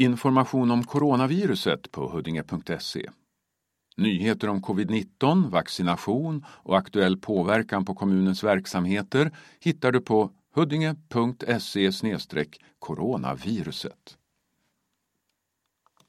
Information om coronaviruset på huddinge.se. Nyheter om covid-19, vaccination och aktuell påverkan på kommunens verksamheter hittar du på huddinge.se coronaviruset.